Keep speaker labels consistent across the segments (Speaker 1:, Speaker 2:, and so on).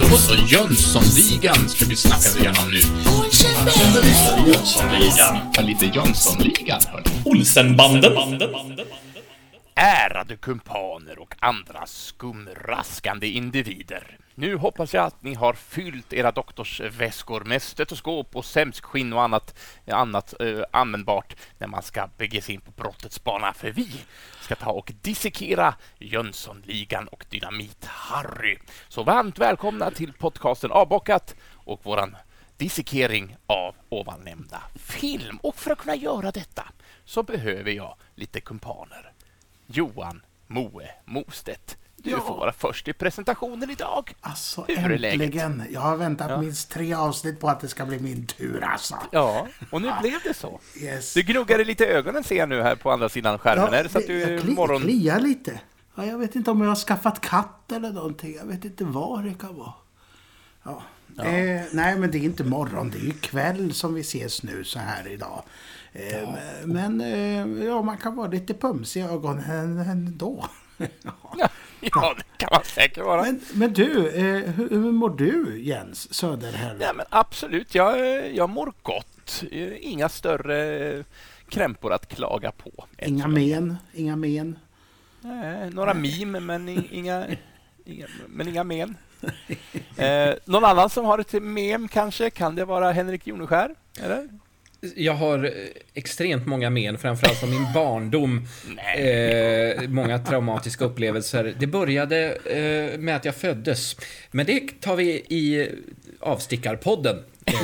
Speaker 1: Då så, Jönssonligan ska vi snacka igenom nu. Jönssonligan. Lite Jönssonligan, hörni.
Speaker 2: Olsenbanden.
Speaker 3: Ärade kumpaner och andra skumraskande individer. Nu hoppas jag att ni har fyllt era doktorsväskor med stetoskop och sämskskinn och annat, annat eh, användbart när man ska bege sig in på brottets bana. För vi ska ta och dissekera Jönssonligan och Dynamit-Harry. Så varmt välkomna till podcasten Avbockat och våran dissekering av ovannämnda film. Och för att kunna göra detta så behöver jag lite kumpaner. Johan Moe Mostedt. Du
Speaker 4: Ja.
Speaker 3: får vara först i presentationen idag.
Speaker 4: Alltså
Speaker 3: Hur är läget?
Speaker 4: äntligen. Jag har väntat
Speaker 3: Ja.
Speaker 4: minst tre avsnitt på att det ska bli min tur alltså.
Speaker 3: Ja, och nu blev det så.
Speaker 4: Yes.
Speaker 3: Du gnuggade lite ögonen ser jag nu här på andra sidan skärmen. är det så att du
Speaker 4: jag
Speaker 3: är
Speaker 4: kli,
Speaker 3: morgon...
Speaker 4: kliar lite. Ja, jag vet inte om jag har skaffat katt eller någonting. Jag vet inte vad det kan vara. Ja. Eh, nej, men det är inte morgon. Det är ju kväll som vi ses nu så här idag. Eh, Men eh, ja, man kan vara lite pumsig i ögonen ändå.
Speaker 3: Ja, ja, det kan man säkert vara.
Speaker 4: men, men du, eh, hur, hur mår du Jens Söderhäll?
Speaker 3: Ja, men absolut, jag, jag mår gott. Inga större krämpor att klaga på.
Speaker 4: Inga men, inga men.
Speaker 3: Nej, några mim, men inga, inga, men inga men. Eh, någon annan som har ett mem kanske? Kan det vara Henrik Joneskär? Eller?
Speaker 2: Jag har extremt många men, framförallt från min barndom. Eh, många traumatiska upplevelser. Det började eh, med att jag föddes. Men det tar vi i avstickarpodden. Eh,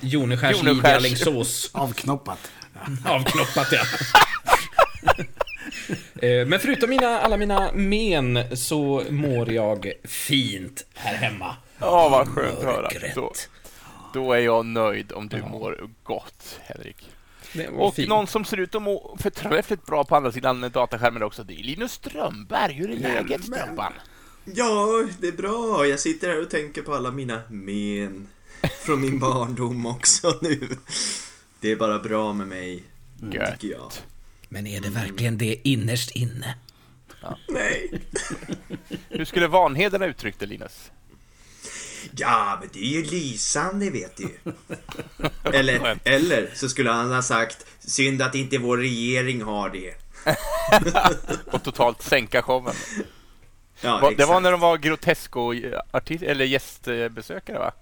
Speaker 2: Joneskärs liv i Alingsås.
Speaker 4: Avknoppat.
Speaker 2: Avknoppat, ja. Eh, Men förutom mina, alla mina men så mår jag fint här hemma.
Speaker 3: Ja, vad skönt att höra.
Speaker 2: Mörkret.
Speaker 3: Då, är jag nöjd om du mår gott, Henrik. Och
Speaker 2: fint.
Speaker 3: någon som ser ut att må förträffligt bra på andra sidan dataskärmen också, det är Linus Strömberg. Hur är läget, Strömpan?
Speaker 5: Ja, det är bra. Jag sitter här och tänker på alla mina men från min barndom också nu. Det är bara bra med mig,
Speaker 3: Gött.
Speaker 5: tycker jag.
Speaker 2: Men är det verkligen det innerst inne?
Speaker 5: Nej.
Speaker 3: Hur skulle Vanheden ha uttryckt det, Linus?
Speaker 5: Ja, men det är ju lysande, vet du. Eller, eller så skulle han ha sagt, synd att inte vår regering har det.
Speaker 3: Och totalt sänka showen.
Speaker 5: Ja,
Speaker 3: Det var
Speaker 5: exakt.
Speaker 3: när de var Grotesco-artist eller gästbesökare, va?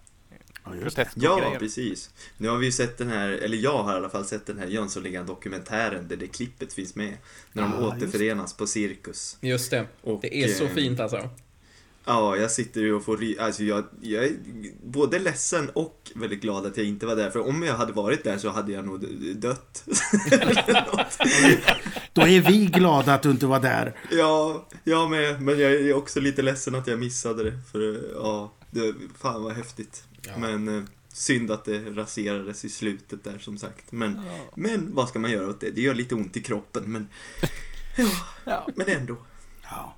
Speaker 4: Ja.
Speaker 5: Ja, precis. Nu har vi ju sett den här, eller jag har i alla fall sett den här Jönssonligan-dokumentären där det klippet finns med. När de
Speaker 4: det.
Speaker 5: återförenas på cirkus.
Speaker 2: Just det.
Speaker 5: Och,
Speaker 2: det är så
Speaker 5: eh,
Speaker 2: fint alltså.
Speaker 5: Ja, jag sitter ju och får Alltså jag, jag är både ledsen och väldigt glad att jag inte var där. För om jag hade varit där så hade jag nog dött.
Speaker 4: Då är vi glada att du inte var där.
Speaker 5: ja, jag med. Men jag är också lite ledsen att jag missade det. För ja, det, fan vad häftigt. Men eh, synd att det raserades i slutet där som sagt. Men, men vad ska man göra åt det? Det gör lite ont i kroppen men...
Speaker 3: Ja.
Speaker 5: Men ändå.
Speaker 4: Ja.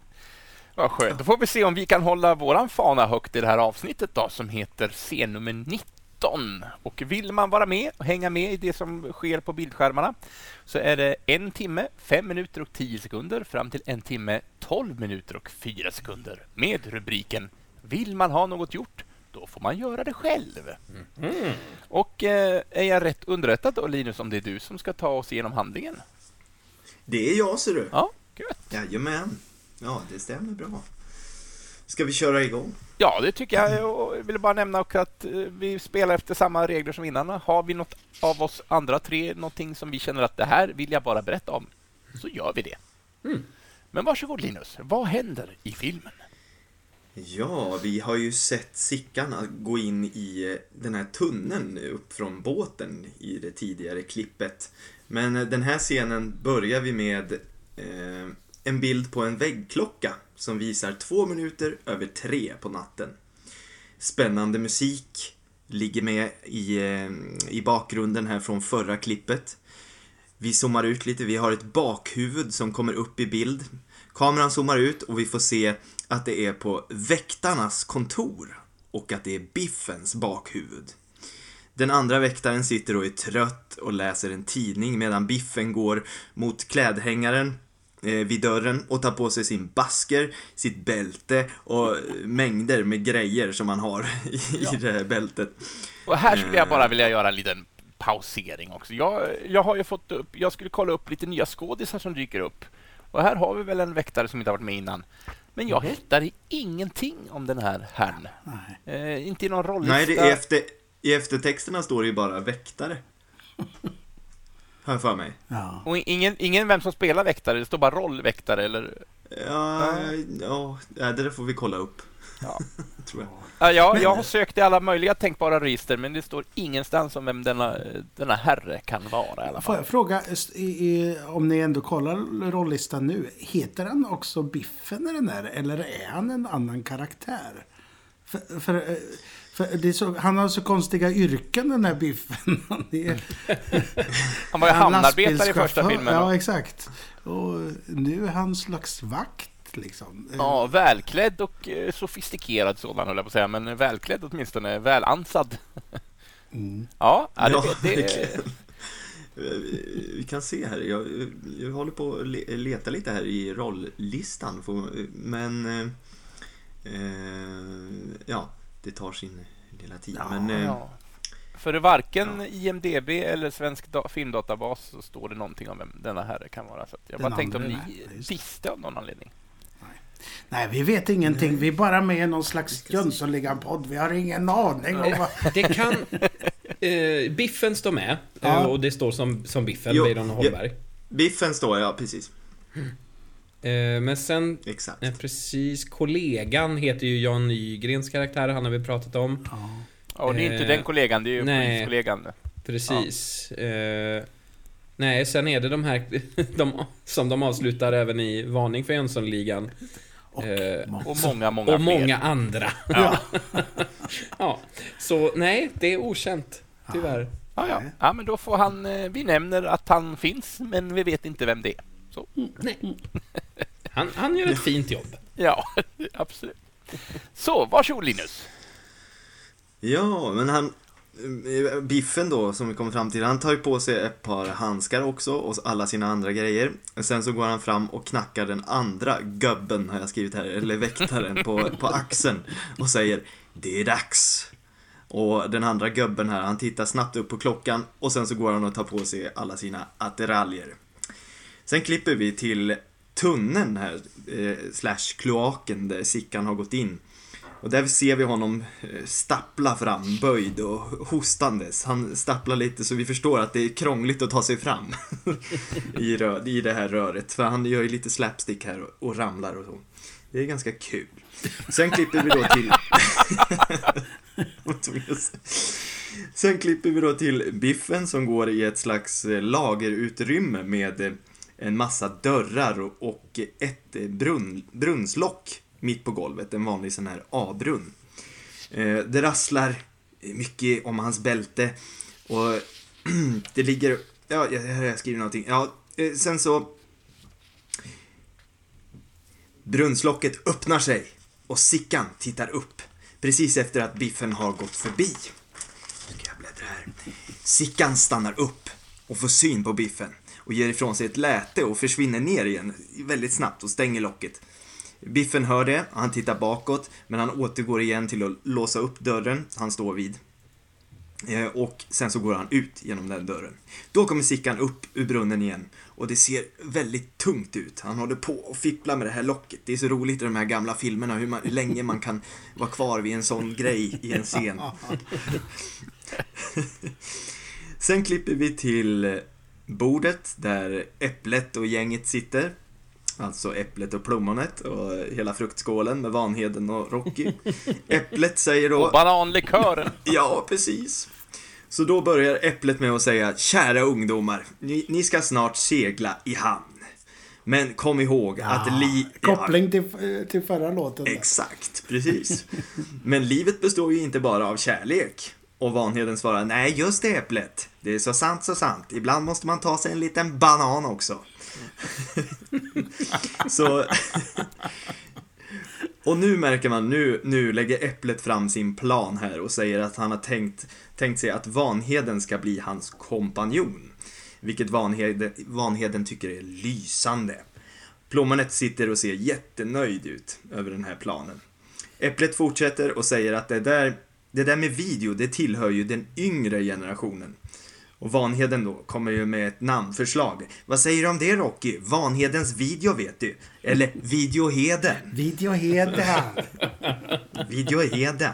Speaker 3: Vad skönt. Då får vi se om vi kan hålla våran fana högt i det här avsnittet då, som heter scen nummer 19. Och vill man vara med och hänga med i det som sker på bildskärmarna så är det en timme, fem minuter och tio sekunder fram till en timme, tolv minuter och fyra sekunder med rubriken Vill man ha något gjort? Då får man göra det själv. Och eh, är jag rätt underrättad då, Linus, om det är du som ska ta oss igenom handlingen?
Speaker 5: Det är jag ser du.
Speaker 3: Ja, gött.
Speaker 5: Jajamän. Ja, det stämmer bra. Ska vi köra igång?
Speaker 3: Ja, det tycker jag. Och Jag vill bara nämna också att eh, vi spelar efter samma regler som innan. Har vi något av oss andra tre någonting som vi känner att det här vill jag bara berätta om, så gör vi det. Men varsågod Linus, vad händer i filmen?
Speaker 5: Ja, vi har ju sett Sickan gå in i eh, den här tunneln upp från båten i det tidigare klippet. Men eh, den här scenen börjar vi med eh, en bild på en väggklocka som visar två minuter över tre på natten. Spännande musik ligger med i, eh, i bakgrunden här från förra klippet. Vi zoomar ut lite, vi har ett bakhuvud som kommer upp i bild. Kameran zoomar ut och vi får se att det är på väktarnas kontor och att det är Biffens bakhuvud. Den andra väktaren sitter och är trött och läser en tidning medan Biffen går mot klädhängaren vid dörren och tar på sig sin basker, sitt bälte och mängder med grejer som han har i, i det här bältet.
Speaker 3: Och här skulle jag bara vilja göra en liten pausering också. Jag, jag har ju fått upp, jag skulle kolla upp lite nya skådisar som dyker upp. Och här har vi väl en väktare som inte har varit med innan. Men jag hittar ingenting om den här herrn. Eh, inte i någon rollista.
Speaker 5: Nej, det är efter, i eftertexterna står det ju bara väktare. Har jag för mig.
Speaker 4: Ja.
Speaker 3: Och ingen, ingen vem som spelar väktare, det står bara rollväktare eller...
Speaker 5: Ja, ja, ja, det där får vi kolla upp.
Speaker 3: Ja.
Speaker 5: Tror jag.
Speaker 3: Ja, jag, jag har sökt i alla möjliga tänkbara register men det står ingenstans om vem denna, denna herre kan vara i alla
Speaker 4: Får
Speaker 3: fall.
Speaker 4: jag fråga, om ni ändå kollar rollistan nu, heter han också Biffen i den där eller är han en annan karaktär? För, för, för det är så, han har så konstiga yrken den här Biffen. Han, är,
Speaker 3: Han var ju hamnarbetare i första filmen.
Speaker 4: Ja, exakt. Och nu är han slags vakt liksom.
Speaker 3: Ja, välklädd och eh, sofistikerad sådan höll jag på att säga, men välklädd åtminstone, välansad.
Speaker 4: Mm.
Speaker 3: Ja, ja, det,
Speaker 5: Ja,
Speaker 3: det.
Speaker 5: Vi kan se här, jag, jag håller på att le- leta lite här i rolllistan. Men, eh, eh, ja, det tar sin lilla tid.
Speaker 4: Ja,
Speaker 5: men, eh,
Speaker 3: ja. För varken IMDB eller Svensk da- filmdatabas så står det någonting om vem denna herre kan vara. Så jag
Speaker 4: Den
Speaker 3: bara tänkte om ni
Speaker 4: nej,
Speaker 3: visste av någon anledning.
Speaker 4: Nej, vi vet ingenting. Vi är bara med i någon slags Jönssonligan-podd. Vi har ingen aning om vad...
Speaker 2: Det kan... Eh, biffen står med.
Speaker 4: Ja.
Speaker 2: Eh, och det står som, som Biffen, Weiron
Speaker 5: ja.
Speaker 2: Holmberg.
Speaker 5: Biffen står, ja precis.
Speaker 2: Eh, men sen...
Speaker 5: Exakt.
Speaker 2: Eh, precis. Kollegan heter ju Jan Nygrens karaktär, han har vi pratat om.
Speaker 4: Ja.
Speaker 3: Och det är inte
Speaker 2: Eh,
Speaker 3: den kollegan, det är ju
Speaker 2: nej.
Speaker 3: poliskollegan.
Speaker 2: Precis. Eh, nej, sen är det de här de, som de avslutar även i Varning för Jönssonligan.
Speaker 4: Och
Speaker 2: Eh,
Speaker 4: många.
Speaker 3: Och många, många
Speaker 2: och
Speaker 3: fler.
Speaker 2: många andra.
Speaker 3: Ja.
Speaker 2: Ja, så nej, det är okänt. Tyvärr.
Speaker 3: Ja, ja. Ja, men då får han... Vi nämner att han finns, men vi vet inte vem det är. Så.
Speaker 2: Nej. Han, han gör ett fint jobb.
Speaker 3: Ja, absolut. Så, varsågod Linus.
Speaker 5: Ja, men han... eh, Biffen då, som vi kommer fram till, han tar ju på sig ett par handskar också och alla sina andra grejer. Sen så går han fram och knackar den andra gubben, har jag skrivit här, eller väktaren, på, på axeln och säger Det är dags! Och den andra gubben här, han tittar snabbt upp på klockan och sen så går han och tar på sig alla sina attiraljer. Sen klipper vi till tunneln här, eh, slash kloaken där Sickan har gått in. Och där ser vi honom eh, stappla fram, böjd och hostandes. Han stapplar lite så vi förstår att det är krångligt att ta sig fram i, rö- i det här röret. För han gör ju lite slapstick här och, och ramlar och så. Det är ganska kul. Sen klipper vi då till... Sen klipper vi då till Biffen som går i ett slags eh, lagerutrymme med eh, en massa dörrar och- ett eh, brunn, brunnslock mitt på golvet, en vanlig sån här A-brunn. Eh, det rasslar mycket om hans bälte och det ligger, ja, jag här har jag skrivit någonting. Ja, eh, sen så Brunnslocket öppnar sig och Sickan tittar upp precis efter att Biffen har gått förbi. Nu ska jag bläddra här. Sickan stannar upp och får syn på Biffen och ger ifrån sig ett läte och försvinner ner igen väldigt snabbt och stänger locket. Biffen hör det, han tittar bakåt, men han återgår igen till att låsa upp dörren han står vid. Eh, Och sen så går han ut genom den dörren. Då kommer Sickan upp ur brunnen igen och det ser väldigt tungt ut. Han håller på och fipplar med det här locket. Det är så roligt i de här gamla filmerna hur, man, hur länge man kan vara kvar vid en sån grej i en scen. Sen klipper vi till bordet där Äpplet och gänget sitter. Alltså Äpplet och Plommonet och hela fruktskålen med Vanheden och Rocky. Äpplet säger då...
Speaker 3: Och bananlikören.
Speaker 5: Ja, precis. Så då börjar Äpplet med att säga Kära ungdomar, ni, ni ska snart segla i hamn. Men kom ihåg att li...
Speaker 4: Koppling till, till förra låten.
Speaker 5: Exakt, precis. Men livet består ju inte bara av kärlek. Och Vanheden svarar, nej just det Äpplet. Det är så sant, så sant. Ibland måste man ta sig en liten banan också. så... Och nu märker man, nu, nu lägger Äpplet fram sin plan här och säger att han har tänkt, tänkt sig att Vanheden ska bli hans kompanjon. Vilket Vanheden, Vanheden tycker är lysande. Plommonet sitter och ser jättenöjd ut över den här planen. Äpplet fortsätter och säger att det där, det där med video, det tillhör ju den yngre generationen. Och Vanheden då kommer ju med ett namnförslag. Vad säger du om det Rocky? Vanhedens video vet du. Eller Videoheden.
Speaker 4: Videoheden.
Speaker 5: Videoheden.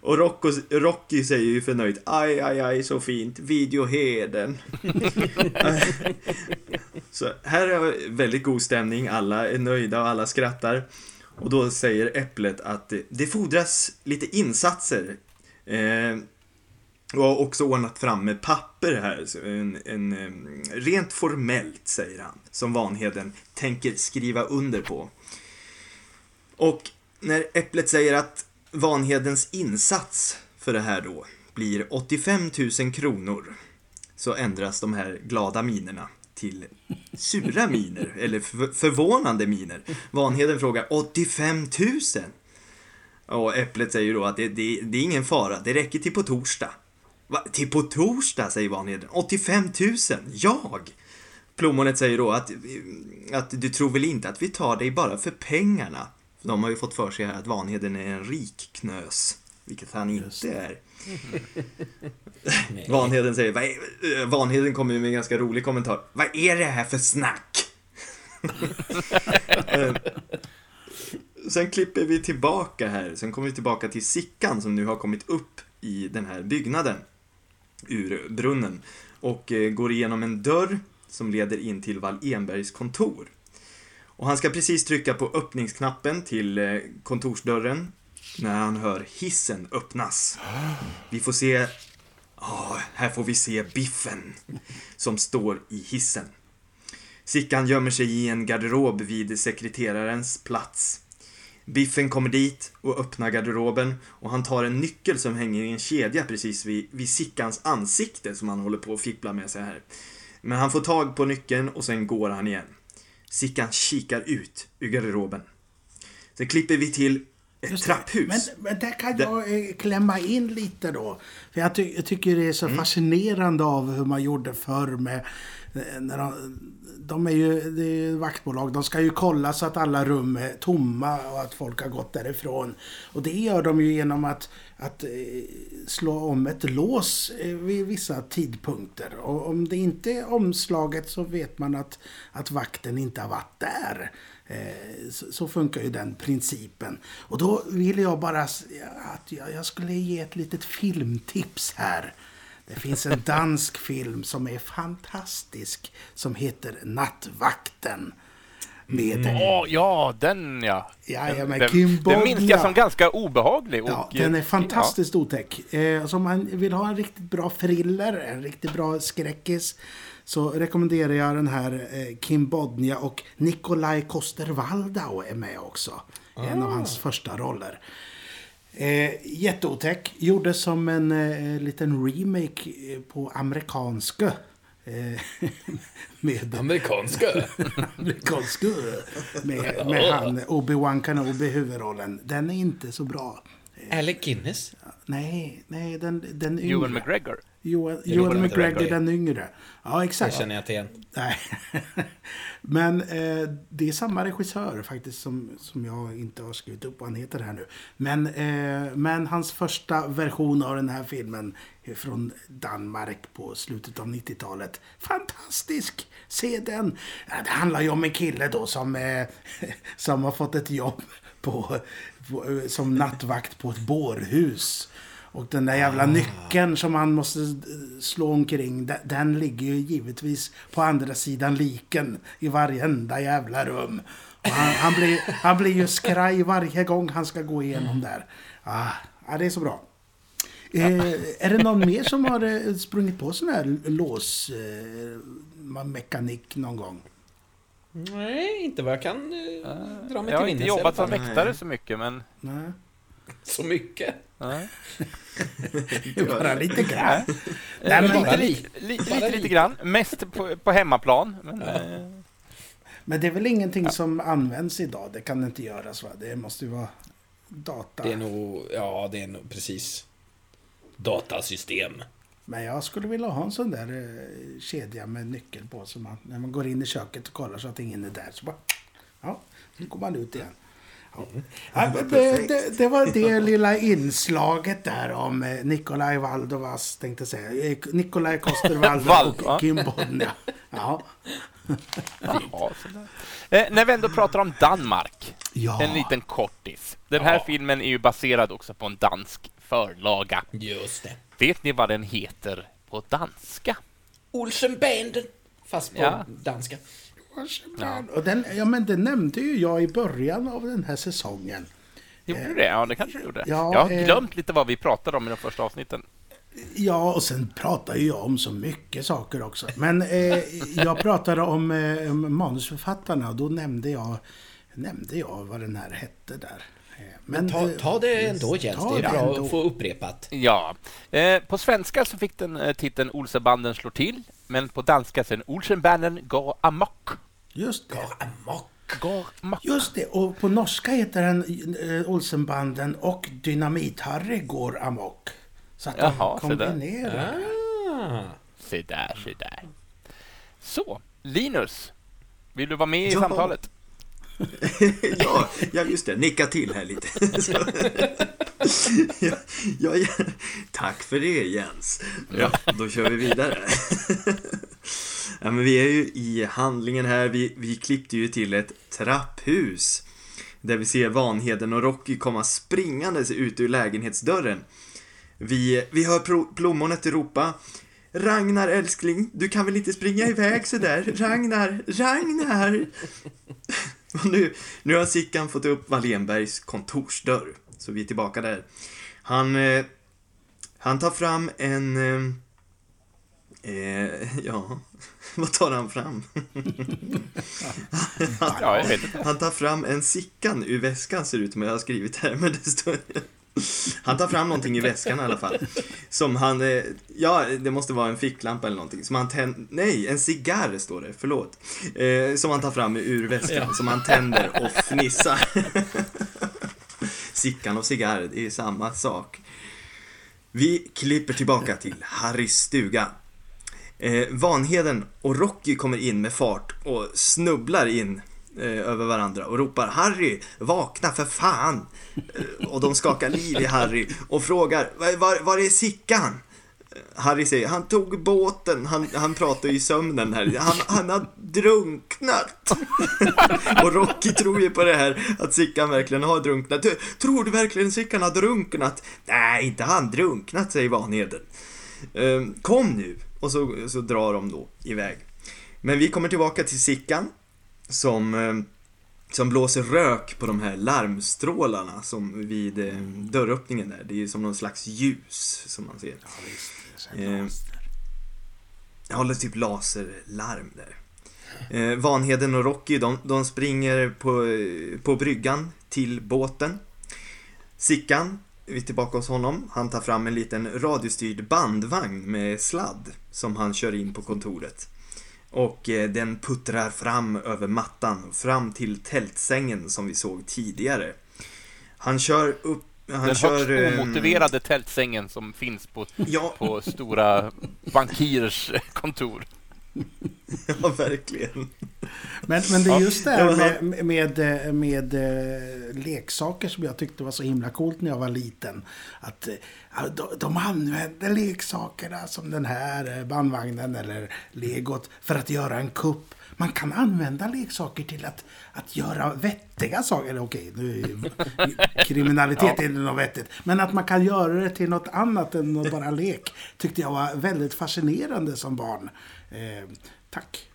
Speaker 5: Och Rocco, Rocky säger ju förnöjt aj, aj, aj, så fint. Videoheden. så här är väldigt god stämning. Alla är nöjda och alla skrattar. Och då säger Äpplet att det- fordras lite insatser. Eh, och har också ordnat fram med papper här. Så en, en, eh, rent formellt, säger han, som Vanheden tänker skriva under på. Och när Äpplet säger att Vanhedens insats för det här då blir 85 000 kronor så ändras de här glada minerna till sura miner, eller förvånande miner. Vanheden frågar 85 000? Och Äpplet säger då att det, det, det är ingen fara, det räcker till på torsdag. Va? Till på torsdag, säger Vanheden. 85 000? Jag? Plommonet säger då att, att du tror väl inte att vi tar dig bara för pengarna? De har ju fått för sig här att Vanheden är en rik knös, vilket han inte är. Vanheden säger, "Vad är, eh, Vanheden kommer ju med en ganska rolig kommentar. Vad är det här för snack? Eh, Sen klipper vi tillbaka här, sen kommer vi tillbaka till Sickan som nu har kommit upp i den här byggnaden ur brunnen och eh, går igenom en dörr som leder in till Wall Enbergs kontor. Och han ska precis trycka på öppningsknappen till kontorsdörren när han hör hissen öppnas. Vi får se... Oh, här får vi se Biffen som står i hissen. Sickan gömmer sig i en garderob vid sekreterarens plats. Biffen kommer dit och öppnar garderoben och han tar en nyckel som hänger i en kedja precis vid, vid Sickans ansikte som han håller på att fippla med sig här. Men han får tag på nyckeln och sen går han igen. Sickan kikar ut ur garderoben. Sen klipper vi till ett
Speaker 4: Just det.
Speaker 5: trapphus.
Speaker 4: Men, men där kan jag eh, klämma in lite då. För jag, ty jag tycker det är så fascinerande av hur man gjorde förr med... eh, När de, de är ju det är ju vaktbolag, de ska ju kolla så att alla rum är tomma och att folk har gått därifrån. Och det gör de ju genom att, att eh, slå om ett lås vid vissa tidpunkter. Och om det inte är omslaget så vet man att, att vakten inte har varit där. Eh, Så, funkar ju den principen. Och då vill jag bara att jag, skulle ge ett litet filmtips här. Det finns en dansk film som är fantastisk som heter Nattvakten. Med,
Speaker 3: Åh, ja, den ja.
Speaker 4: Jajamän,
Speaker 3: den,
Speaker 4: Kim
Speaker 3: den minns jag som ganska obehaglig. Och,
Speaker 4: Ja, den är
Speaker 3: eh,
Speaker 4: fantastiskt otäck. Eh, så om man vill ha en riktigt bra thriller, en riktigt bra skräckis, så rekommenderar jag den här eh, Kim Bodnia och Nikolaj Koster-Waldau är med också. En av hans första roller. Eh, jätteotäck. Gjordes som en eh, liten remake eh, på amerikanska. Eh, med
Speaker 2: Amerikanska.
Speaker 4: amerikanska. Med, med han Obi-Wan Kenobi huvudrollen. Den är inte så bra.
Speaker 2: Alec Guinness.
Speaker 4: Nej, nej, den, den yngre.
Speaker 3: Ewan McGregor.
Speaker 4: Johan,
Speaker 2: Det
Speaker 4: Johan McGregor, den yngre. Ja,
Speaker 2: Det
Speaker 4: exakt.
Speaker 2: känner jag inte igen.
Speaker 4: Nej. Men eh, det är samma regissör faktiskt som, som jag inte har skrivit upp vad han heter här nu. Men, eh, men hans första version av den här filmen från Danmark på slutet av 90-talet. Fantastisk! Se den! Det handlar ju om en kille då som, eh, som har fått ett jobb på, på, eh, som nattvakt på ett bårhus. Och den där jävla nyckeln som han måste eh, slå omkring, de- den ligger ju givetvis på andra sidan liken i varenda jävla rum. Och han, han, blir, han blir ju skraj varje gång han ska gå igenom där. Ah, ja, det är så bra. Eh, är det någon mer som har eh, sprungit på sån här låsmekanik eh, någon gång?
Speaker 2: Nej, inte vad jag kan eh, dra mig
Speaker 3: Jag har
Speaker 2: till
Speaker 3: inte jobbat som väktare så mycket, men...
Speaker 4: Nej,
Speaker 2: Så mycket.
Speaker 3: Nej.
Speaker 4: bara lite grann.
Speaker 3: Nej,
Speaker 4: men-
Speaker 3: lite, lite, lite,
Speaker 2: Bara
Speaker 3: lite,
Speaker 2: lite.
Speaker 3: grann. Mest på, på hemmaplan. Men, eh,
Speaker 4: Men det är väl ingenting som används idag? Det kan det inte göras va? Det måste ju vara data.
Speaker 2: Det är nog, ja det är nog precis datasystem.
Speaker 4: Men jag skulle vilja ha en sån där eh, kedja med nyckel på. Så man, när man går in i köket och kollar så att ingen är där. Så bara Ja, så går man ut igen. Ja. Ja, men det, det, det var det lilla inslaget där om eh, Nikolaj Valdovas, tänkte säga. Eh, Nikolaj
Speaker 3: va?
Speaker 4: och Kim Bodnia. Ja.
Speaker 3: Sådär. Eh, när vi ändå pratar om Danmark,
Speaker 4: Ja.
Speaker 3: en liten kortis. Den här
Speaker 2: Ja.
Speaker 3: filmen är ju baserad också på en dansk förlaga.
Speaker 2: Just det.
Speaker 3: Vet ni vad den heter på danska?
Speaker 2: Olsenbanden. Fast på
Speaker 3: Ja.
Speaker 4: Och den, ja, men det nämnde ju jag i början av den här säsongen.
Speaker 3: Gjorde du det? Ja, det kanske du gjorde.
Speaker 4: ja,
Speaker 3: jag har
Speaker 4: eh,
Speaker 3: glömt lite vad vi pratade om i de första avsnitten.
Speaker 4: Ja, och sen pratar ju jag om så mycket saker också. Men eh, jag pratade om eh, manusförfattarna och då nämnde jag, nämnde jag vad den här hette där. Eh, Men
Speaker 2: Ta,
Speaker 4: eh,
Speaker 2: ta det ändå Jens,
Speaker 4: ta
Speaker 2: det är bra
Speaker 4: ändå.
Speaker 2: att få upprepat.
Speaker 3: Ja. Eh, på svenska så fick den eh, titeln Olsenbanden slår till, men på danska sen Olsenbanden går amok.
Speaker 4: Just det.
Speaker 2: Amok.
Speaker 3: Går amok.
Speaker 4: Just det, och på norska heter den eh, Olsenbanden och Dynamit-Harry går amok. Så att
Speaker 3: Jaha,
Speaker 4: de kombinerar.
Speaker 2: Ah.
Speaker 3: Se där, se där. Så, Linus. Vill du vara med i
Speaker 5: Ja.
Speaker 3: samtalet?
Speaker 5: ja, ja, just det. Nicka till här lite. Ja, ja. Tack för det, Jens. Ja, då kör vi vidare. ja, men vi är ju i handlingen här. Vi, vi klippte ju till ett trapphus. Där vi ser Vanheden och Rocky komma springandes ut ur lägenhetsdörren. Vi, vi hör plommonet ropa Ragnar älskling, du kan väl inte springa iväg sådär? Ragnar, Ragnar! Och nu, nu har Sickan fått upp Wallenbergs kontorsdörr. Så vi är tillbaka där. Han, eh, han tar fram en... Eh, eh ja, vad tar han fram?
Speaker 3: Ja, inte.
Speaker 5: Han tar fram en Sickan ur väskan ser det ut som jag har skrivit här, men det står... Han tar fram någonting i väskan i alla fall. Som han, eh, ja det måste vara en ficklampa eller någonting. Som han tänder, nej en cigarr står det, förlåt. Eh, som han tar fram ur väskan, som han tänder och fnissar. Sickan och cigarr, det är samma sak. Vi klipper tillbaka till Harrys stuga. Eh, Vanheden och Rocky kommer in med fart och snubblar in eh, över varandra och ropar Harry, vakna för fan! Eh, och de skakar liv i Harry och frågar, var, var, var är Sickan? Eh, Harry säger, han tog båten, han, han pratar ju i sömnen här, han, han har drunknat. och Rocky tror ju på det här, att Sickan verkligen har drunknat. Tror du verkligen Sickan har drunknat? Nej, inte han drunknat, säger Vanheden. Ehm, kom nu! Och så, så drar de då iväg. Men vi kommer tillbaka till Sickan som, ehm, som blåser rök på de här larmstrålarna som vid eh, dörröppningen där. Det är ju som någon slags ljus som man ser. Eh, Jag håller typ laserlarm där. Eh, Vanheden och Rocky, de, de springer på, eh, på bryggan till båten. Sickan, vi är tillbaka hos honom. Han tar fram en liten radiostyrd bandvagn med sladd som han kör in på kontoret. Och eh, den puttrar fram över mattan, fram till tältsängen som vi såg tidigare. Han kör upp... Han
Speaker 3: Den
Speaker 5: kör...
Speaker 3: högst
Speaker 5: ehm,
Speaker 3: omotiverade tältsängen som finns på,
Speaker 5: Ja,
Speaker 3: på stora bankiers kontor.
Speaker 5: ja, verkligen.
Speaker 4: Men, men det är just det här med, med, med, med eh, leksaker som jag tyckte var så himla coolt när jag var liten. Att eh, de, de använde leksakerna som den här eh, bandvagnen eller legot för att göra en kupp. Man kan använda leksaker till att, att göra vettiga saker. Eller okej, nu kriminalitet
Speaker 3: Ja.
Speaker 4: är inte något vettigt. Men att man kan göra det till något annat än att bara lek. Tyckte jag var väldigt fascinerande som barn. Eh, tack.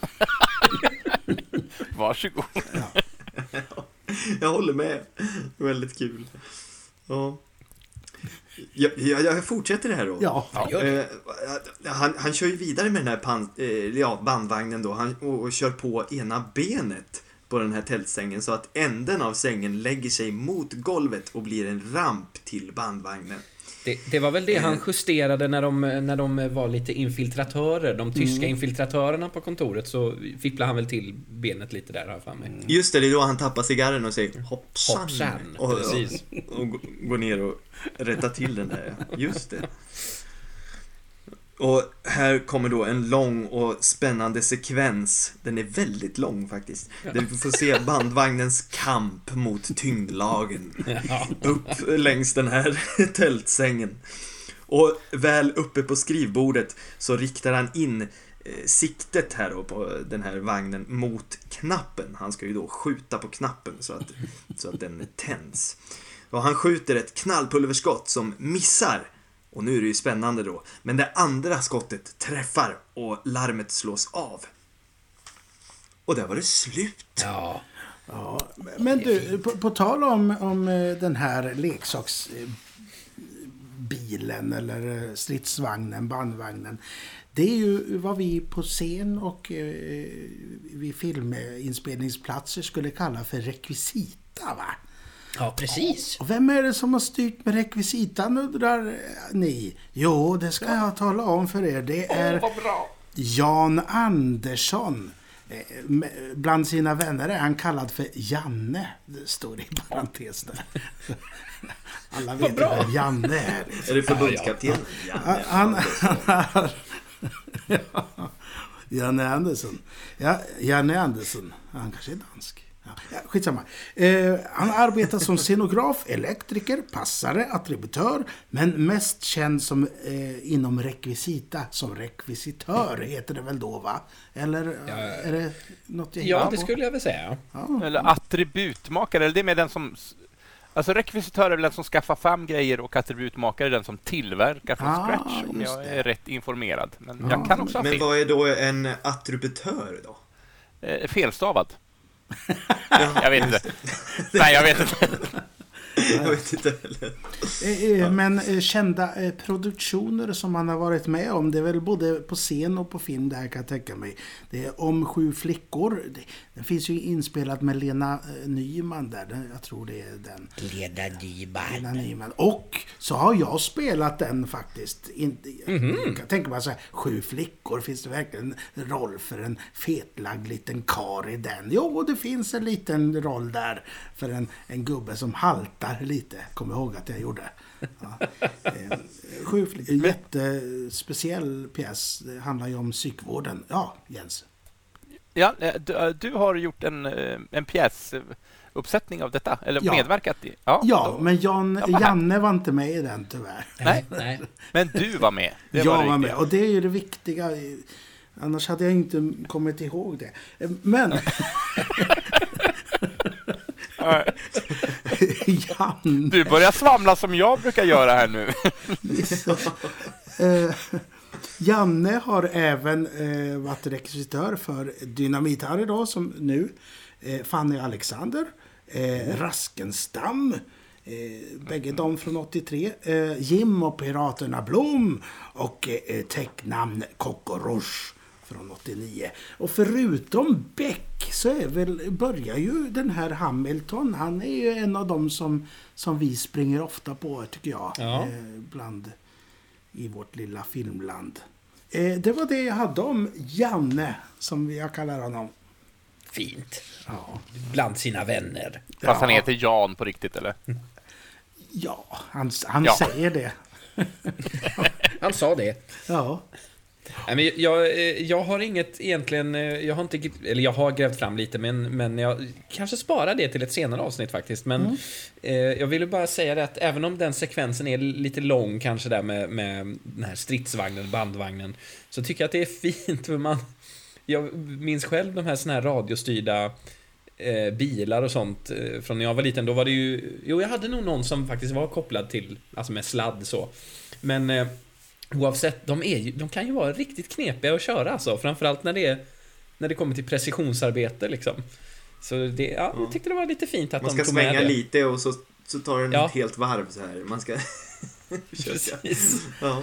Speaker 3: Varsågod.
Speaker 5: Jag håller med. Väldigt kul. Ja. Jag, jag, jag fortsätter det här då.
Speaker 4: Ja.
Speaker 5: Eh, han, han kör ju vidare med den här pan, eh, ja, bandvagnen då han, och, och kör på ena benet på den här tältsängen så att änden av sängen lägger sig mot golvet och blir en ramp till bandvagnen.
Speaker 2: Det, det var väl det han justerade när de, när de var lite infiltratörer. De tyska infiltratörerna på kontoret så fipplade han väl till benet lite där, har för mig.
Speaker 5: Just det, det är då han tappar cigarren och säger hoppsan.
Speaker 2: Hoppsan,
Speaker 5: och,
Speaker 2: precis.
Speaker 5: Och, och går ner och rättar till den där. Just det. Och här kommer då en lång och spännande sekvens. Den är väldigt lång faktiskt. Där vi får se bandvagnens kamp mot tyngdlagen. Upp längs den här tältsängen. Och väl uppe på skrivbordet så riktar han in eh, siktet här då på den här vagnen mot knappen. Han ska ju då skjuta på knappen så att, så att den tänds. Och han skjuter ett knallpulverskott som missar. Och nu är det ju spännande då. Men det andra skottet träffar och larmet slås av. Och där var det slut.
Speaker 2: Ja.
Speaker 4: Ja, men du, på, på tal om, om eh, den här leksaksbilen eller eh, stridsvagnen, bandvagnen. Det är ju vad vi på scen och eh, vid filminspelningsplatser skulle kalla för rekvisita. Va?
Speaker 2: Ja, precis.
Speaker 4: Och vem är det som har styrt med rekvisitan undrar ni? Jo, det ska jag tala om för er. Det är Jan Andersson. Eh, Bland sina vänner är han kallad för Janne. Det står i parentes där. Alla vet ju vem Janne är.
Speaker 5: Är det förbundskapten? Ja,
Speaker 4: Han, han. Janne Andersson. Ja, Janne Andersson. Han kanske är dansk. Ja, ja, skitsamma. Eh, han arbetar som scenograf, elektriker, passare, attributör, men mest känd som eh, inom rekvisita, som rekvisitör heter det väl då va? Eller är det något jag
Speaker 2: Ja, det
Speaker 4: på?
Speaker 2: skulle jag väl säga.
Speaker 3: Eller attributmakare, eller det är med den som... Alltså rekvisitör är väl den som skaffar fram grejer och attributmakare är den som tillverkar från
Speaker 4: Ah,
Speaker 3: scratch, om jag
Speaker 4: det.
Speaker 3: är rätt informerad. Men
Speaker 4: Ja,
Speaker 3: jag kan också ha
Speaker 5: Men vad är då en attributör då?
Speaker 3: Eh, felstavad. Jag vet inte. Nej, jag vet inte.
Speaker 5: Jag vet inte heller.
Speaker 4: Eh, eh, Men eh, kända produktioner som han har varit med om, det är väl både på scen och på film det här kan jag tänka mig. Det är Om sju flickor. Den finns ju inspelat med Lena Nyman där. Den- Jag tror det är den.
Speaker 2: Leda Dyban.
Speaker 4: Lena Nyman. Och så har jag spelat den faktiskt. Inte,
Speaker 2: Mhm.
Speaker 4: Jag kan tänka mig så här, sju flickor. Finns det verkligen en roll för en fetlagd liten kar i den? Jo, det finns en liten roll där för en, en gubbe som haltar lite. Kom ihåg att jag gjorde. Ja. Eh, Sju flickor. Jättespeciell pjäs. Det handlar ju om psykvården. Ja, Jens.
Speaker 3: Ja, eh, du, eh, du har gjort en, en pjäsuppsättning av detta, eller
Speaker 4: Ja.
Speaker 3: medverkat i? Ja,
Speaker 4: Ja,
Speaker 3: då-
Speaker 4: men Jan,
Speaker 3: här-
Speaker 4: Janne var inte med i den tyvärr.
Speaker 3: Nej,
Speaker 2: Nej.
Speaker 3: men du var med. Det
Speaker 4: jag
Speaker 3: var,
Speaker 4: var, med och det är ju det viktiga. Annars hade jag inte kommit ihåg det. Men
Speaker 3: Ja,
Speaker 4: Jan,
Speaker 3: Du börjar svamla som jag brukar göra här nu.
Speaker 4: eh, Janne har även eh, varit rekvisitör för Dynamit-Harry då, som nu. Eh, Fanny Alexander, eh, Raskenstam. Eh, bägge de från 83. Eh, Jim och Piraterna Blom och eh, tecknamn Kokorosh från 89. Och förutom Beck så är väl, börjar ju den här Hamilton, han är ju en av dem som, som vi springer ofta på tycker jag.
Speaker 2: Ja.
Speaker 4: Eh, bland, I vårt lilla filmland. Eh, det var det jag hade om Janne, som jag kallar honom.
Speaker 2: Fint.
Speaker 4: Ja,
Speaker 2: Bland sina vänner.
Speaker 3: Fast han
Speaker 4: Ja.
Speaker 3: heter Jan på riktigt, eller?
Speaker 4: ja han, han
Speaker 3: Ja.
Speaker 4: säger det.
Speaker 2: Han sa det.
Speaker 4: Ja.
Speaker 2: Nej, men jag, eh, jag har inget egentligen, eh, jag har inte, eller jag har grävt fram lite men, men jag kanske sparar det till ett senare avsnitt faktiskt. Men eh, jag ville bara säga det att även om den sekvensen är lite lång kanske där med, med den här stridsvagnen, bandvagnen, så tycker jag att det är fint för man, jag minns själv de här såna här radiostyrda eh, bilar och sånt eh, från när jag var liten. Då var det ju, jo jag hade nog någon som faktiskt var kopplad till, alltså med sladd så. Men eh, Oavsett, de, är ju, de kan ju vara riktigt knepiga att köra alltså. Framförallt när det, är, när det kommer till precisionsarbete liksom. Så det, ja, jag tyckte det var lite fint att
Speaker 5: Man
Speaker 2: de
Speaker 5: ska
Speaker 2: tog med
Speaker 5: svänga
Speaker 2: det.
Speaker 5: lite och så, så tar den
Speaker 2: Ja.
Speaker 5: ett helt varv så här. Man ska.
Speaker 2: Precis.
Speaker 5: Ja.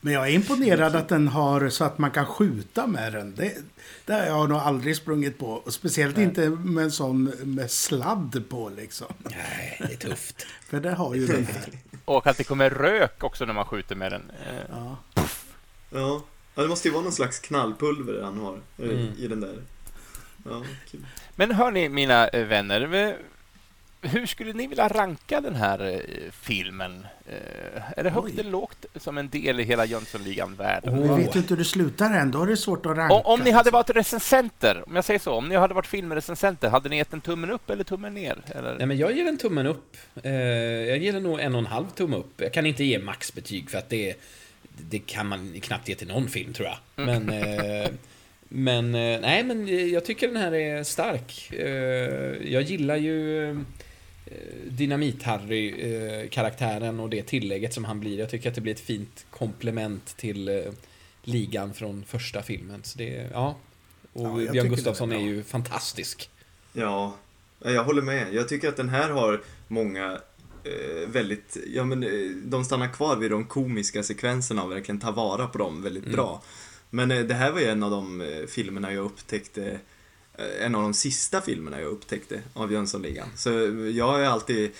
Speaker 4: Men jag är imponerad att den har så att man kan skjuta med den. Det, det har jag nog aldrig sprungit på. Och speciellt inte med en sån med sladd på liksom.
Speaker 2: Nej, det är tufft.
Speaker 4: För det har ju den här.
Speaker 3: Och att det kommer rök också när man skjuter med den.
Speaker 4: Ja.
Speaker 5: Ja. ja, det måste ju vara någon slags knallpulver han har eh,
Speaker 2: Mm.
Speaker 5: i den där. Ja, kul.
Speaker 3: Men hör ni mina eh, vänner, hur skulle ni vilja ranka den här eh, filmen? Eh, är det högt
Speaker 4: Oj.
Speaker 3: eller lågt som en del i hela Jönssonligan-världen?
Speaker 4: Vi vet inte hur det slutar än. Då är det svårt att ranka.
Speaker 3: Om, om ni hade varit recensenter, om jag säger så, om ni hade varit filmrecensenter, hade ni gett en tummen upp eller tummen ner? Eller?
Speaker 2: Nej, men jag ger en tummen upp. Eh, jag ger den nog en och en halv tumme upp. Jag kan inte ge maxbetyg för att det, det kan man knappt ge till någon film tror jag. Men, eh, men eh, nej, men jag tycker den här är stark. Jag gillar ju Dynamit-Harry-karaktären och det tillägget som han blir. Jag tycker att det blir ett fint komplement till eh, ligan från första filmen. Så det, ja. Och
Speaker 4: Ja,
Speaker 2: Björn Gustafsson är,
Speaker 4: är
Speaker 2: ju fantastisk.
Speaker 5: Ja, jag håller med. Jag tycker att den här har många eh, väldigt, ja men eh, de stannar kvar vid de komiska sekvenserna och verkligen tar vara på dem väldigt bra. Men eh, det här var ju en av de eh, filmerna jag upptäckte, eh, en av de sista filmerna jag upptäckte av Jönssonligan. Så eh, jag har ju alltid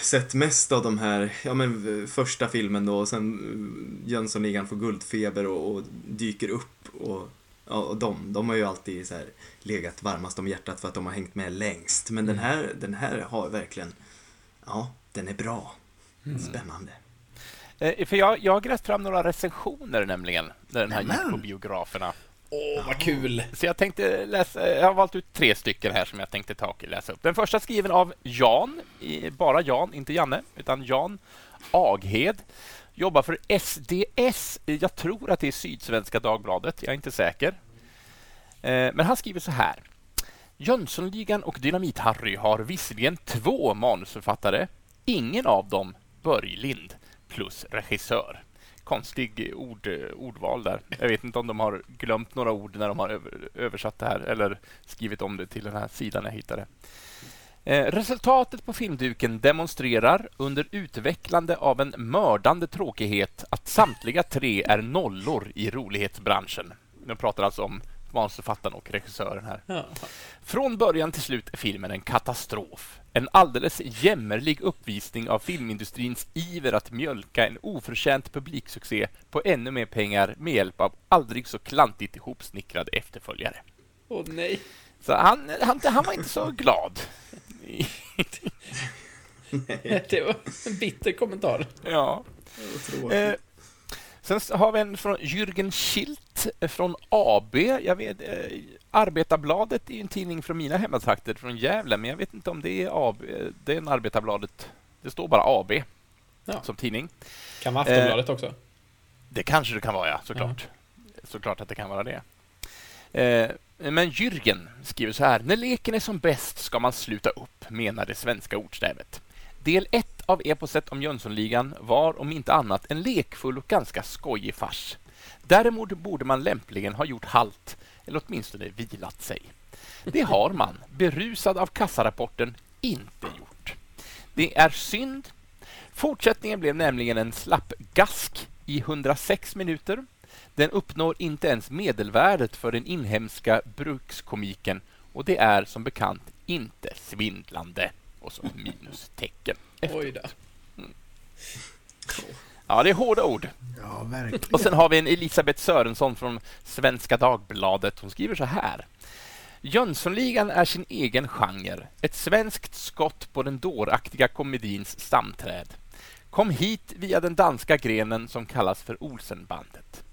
Speaker 5: sett mest av de här, ja men eh, första filmen då och sen eh, Jönssonligan får guldfeber och, och dyker upp och Ja, och de, de har ju alltid så här legat varmast om hjärtat för att de har hängt med längst. Men den, här, den här har verkligen, ja, den är bra. Spännande.
Speaker 3: Eh, för jag, jag har grävt fram några recensioner nämligen, när den här gick på biograferna.
Speaker 2: Åh, vad kul!
Speaker 3: Så jag tänkte läsa, jag har valt ut tre stycken här som jag tänkte ta och läsa upp. Den första skriven av Jan, bara Jan, inte Janne, utan Jan Aghed. Jobbar för SDS, jag tror att det är Sydsvenska Dagbladet, jag är inte säker. Eh, Men han skriver så här. Jönssonligan och Dynamit-Harry har visserligen två manusförfattare, ingen av dem Börje Lind, plus regissör. Konstig ord, eh, ordval där. Jag vet inte om de har glömt några ord när de har över, översatt det här eller skrivit om det till den här sidan jag hittade. Eh, resultatet på filmduken demonstrerar under utvecklande av en mördande tråkighet att samtliga tre är nollor i rolighetsbranschen. De pratar alltså om manusförfattaren och regissören här.
Speaker 2: Ja.
Speaker 3: Från början till slut är filmen en katastrof. En alldeles jämmerlig uppvisning av filmindustrins iver att mjölka en oförtjänt publiksuccé på ännu mer pengar med hjälp av aldrig så klantigt ihopsnickrade efterföljare.
Speaker 2: Åh nej.
Speaker 3: Så han, han, han var inte så glad.
Speaker 2: Det var en bitter kommentar.
Speaker 3: ja. Eh, sen har vi en från Jürgen Schilt eh, från AB. Jag vet, eh, Arbetarbladet är ju en tidning från mina hemmatrakter, från Gävle, men jag vet inte om det är AB. eh, Det är en Arbetarbladet. Det står bara AB
Speaker 2: Ja.
Speaker 3: som tidning.
Speaker 2: Kan vara Aftonbladet också.
Speaker 3: Det kanske det kan vara, ja, såklart. Såklart att det kan vara det. Eh, men Jürgen skriver så här. När leken är som bäst ska man sluta upp, menar det svenska ordstävet. Del 1 av eposet om Jönssonligan var om inte annat en lekfull och ganska skojig fars. Däremot borde man lämpligen ha gjort halt, eller åtminstone vilat sig. Det har man, berusad av kassarapporten, inte gjort. Det är synd. Fortsättningen blev nämligen en slappgask i 106 minuter. Den uppnår inte ens medelvärdet för den inhemska brukskomiken och det är som bekant inte svindlande. Och så minustecken.
Speaker 2: Oj då.
Speaker 3: Ja, det är hårda ord.
Speaker 4: Ja, verkligen.
Speaker 3: Och sen har vi en Elisabeth Sörensson från Svenska Dagbladet. Hon skriver så här. Jönssonligan är sin egen genre. Ett svenskt skott på den dåraktiga komedins stamträd. Kom hit via den danska grenen som kallas för Olsenbandet.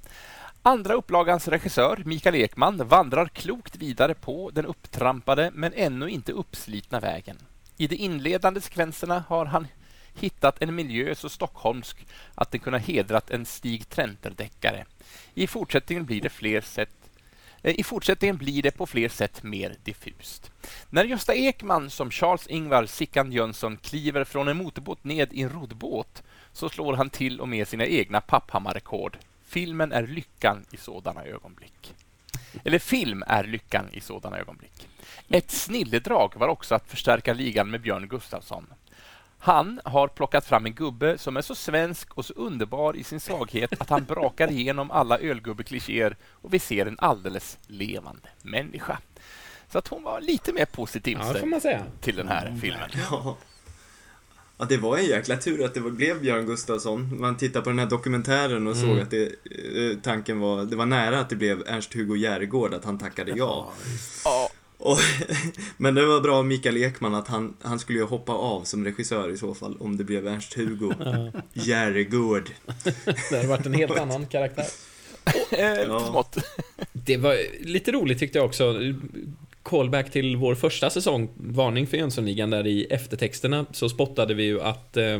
Speaker 3: Andra upplagans regissör, Mikael Ekman, vandrar klokt vidare på den upptrampade men ännu inte uppslitna vägen. I de inledande sekvenserna har han hittat en miljö så stockholmsk att den kunde hedrat en Stig Trenter-deckare. I fortsättningen blir det fler sätt eh, i fortsättningen blir det på fler sätt mer diffust. När Gösta Ekman som Charles-Ingvar Sickan Jönsson kliver från en motorbåt ned i en roddbåt så slår han till och med sina egna Papphammar-rekord. Filmen är lyckan i sådana ögonblick. Eller film är lyckan i sådana ögonblick. Ett snilledrag var också att förstärka ligan med Björn Gustafsson. Han har plockat fram en gubbe som är så svensk och så underbar i sin svaghet att han brakar igenom alla ölgubbeklichéer och vi ser en alldeles levande människa. Så att hon var lite mer positiv
Speaker 2: Ja,
Speaker 3: till den här filmen.
Speaker 5: Ja. Ja, det var en jäkla tur att det blev Björn Gustafsson. Man tittar på den här dokumentären och såg att det, eh, tanken var, det var nära att det blev Ernst-Hugo Järegård, att han tackade ja.
Speaker 3: Ja,
Speaker 5: Och, men det var bra av Mikael Ekman att han, han skulle ju hoppa av som regissör i så fall om det blev Ernst-Hugo Järegård.
Speaker 2: Det hade varit en helt annan karaktär.
Speaker 3: Eh,
Speaker 5: Ja.
Speaker 2: Det var lite roligt tyckte jag också. Callback till vår första säsong, Varning för Jönssonligan, där i eftertexterna så spottade vi ju att, eh,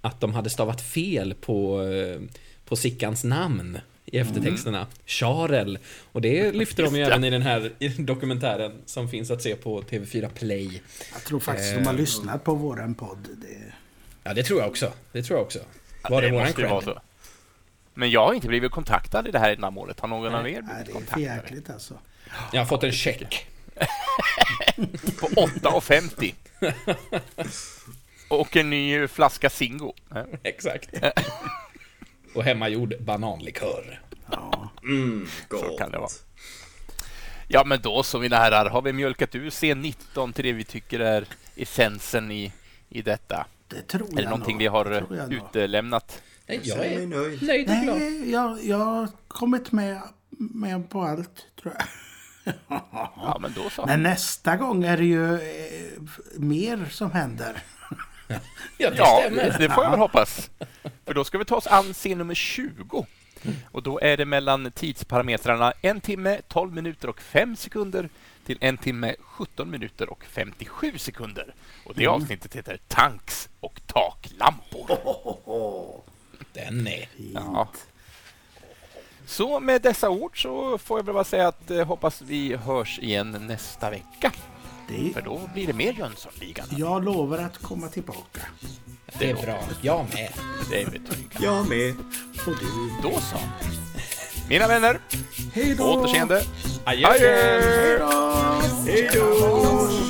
Speaker 2: att de hade stavat fel på, eh, på Sickans namn i eftertexterna. Charel. Och det lyfter de ju
Speaker 3: det.
Speaker 2: även i den här dokumentären som finns att se på TV4 Play.
Speaker 4: Jag tror faktiskt de har
Speaker 2: Eh,
Speaker 4: lyssnat på våran podd. Det...
Speaker 2: Ja, det tror jag också. Det tror jag också.
Speaker 3: Ja,
Speaker 2: Var det, våran
Speaker 3: ju vara
Speaker 2: cred?
Speaker 3: Men jag har inte blivit kontaktad i det här ändamålet. Har någon av er blivit
Speaker 4: det är för
Speaker 3: kontaktad?
Speaker 4: jäkligt alltså.
Speaker 2: Jag har fått en check.
Speaker 3: På 8,50. Och en ny flaska Zingo.
Speaker 2: Exakt. Och hemmagjord bananlikör.
Speaker 4: Ja.
Speaker 5: Mm,
Speaker 3: Så
Speaker 5: gott.
Speaker 3: kan det vara. Ja, men då så mina herrar, har vi mjölkat ur C19 till det vi tycker är essensen i, i detta?
Speaker 4: Det tror jag
Speaker 3: Är det någonting
Speaker 4: nog.
Speaker 3: vi har
Speaker 4: nog.
Speaker 3: utelämnat?
Speaker 2: Nej,
Speaker 5: Jag är
Speaker 2: är
Speaker 5: nöjd.
Speaker 2: nöjd och glad.
Speaker 4: Nej, jag, jag har kommit med, med på allt, tror jag.
Speaker 3: Ja, men då så.
Speaker 4: Men nästa gång är det ju eh, mer som händer.
Speaker 2: Ja, det
Speaker 3: Ja,
Speaker 2: stämmer.
Speaker 3: det får jag väl hoppas. För då ska vi ta oss an scen nummer 20. Och då är det mellan tidsparametrarna en timme, 12 minuter och 5 sekunder till en timme, 17 minuter och 57 sekunder. Och det avsnittet heter Tanks och taklampor.
Speaker 2: Den är...
Speaker 3: Ja. Så med dessa ord så får jag väl bara säga att eh, hoppas vi hörs igen nästa vecka.
Speaker 4: Det,
Speaker 3: För då blir det mer Jönssonligan.
Speaker 4: jag lovar att komma tillbaka.
Speaker 2: Det är bra. Jag med.
Speaker 3: Det är betyg.
Speaker 5: Jag med.
Speaker 4: Och du.
Speaker 3: Då så. Mina vänner,
Speaker 4: Hej då!
Speaker 3: återseende.
Speaker 2: Adjö.
Speaker 3: Adjö!
Speaker 4: Hej då!
Speaker 5: Hej då!